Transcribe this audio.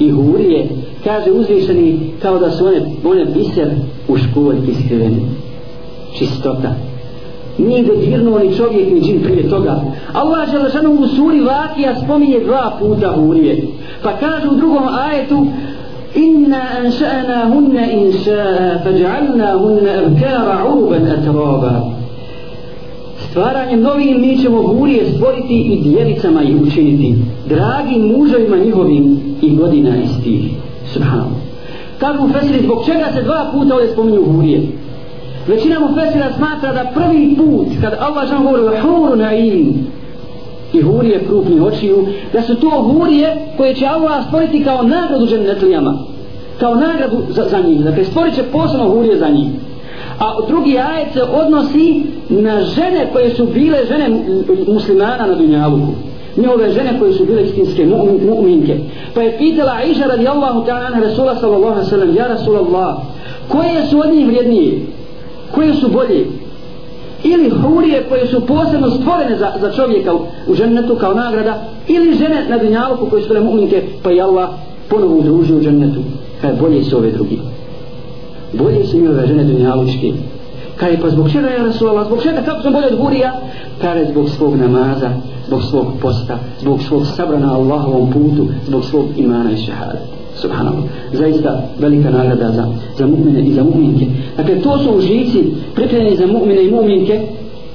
i hurije kaže uzvišeni kao da su one one biser u školjki skriveni čistota. Nije dodirnuo ni čovjek ni džin prije toga. Allah Želešanu u suri Vakija spominje dva puta hurije. Pa kaže u drugom ajetu Inna anša'na hunna inša'a fađa'alna hunna abkara uruban atraba stvaranjem novim mi ćemo hurije stvoriti i djevicama i učiniti dragim muževima njihovim i godina istih. Subhanu kažu Fesiri zbog čega se dva puta ovdje spominju hurije? Većina mu Fesira smatra da prvi put kad Allah žan govori o huru na im i hurije krupni očiju da su to hurije koje će Allah stvoriti kao nagradu džennetlijama, kao nagradu za, za njih dakle stvorit će posebno hurije za njih. A drugi ajet se odnosi na žene koje su bile žene muslimana na Dunjavuku njove žene koje su bile istinske mu'minke. Pa je pitala Aisha radijallahu ta'ala Rasula sallallahu alaihi sallam ja Rasulallah koje su od njih vrijednije koje su bolje? Ili hurije koje su posebno stvorene za, za čovjeka u, u žennetu kao nagrada ili žene na Dunjaluku koje su bile mu'minke pa je Allah ponovo udružio u žennetu kaj e, bolje su ove drugi bolje su njove žene dunjalučke kaže pa zbog čega je Rasulallah? Zbog čega kako sam bolje od hurija? Kaže zbog svog namaza zbog svog posta zbog svog sabra na Allahovom putu zbog svog imana i šehada subhanallah. Zaista velika nagrada za, za mu'mine i za mu'minke. Dakle to su užici pripremljeni za mu'mine i mu'minke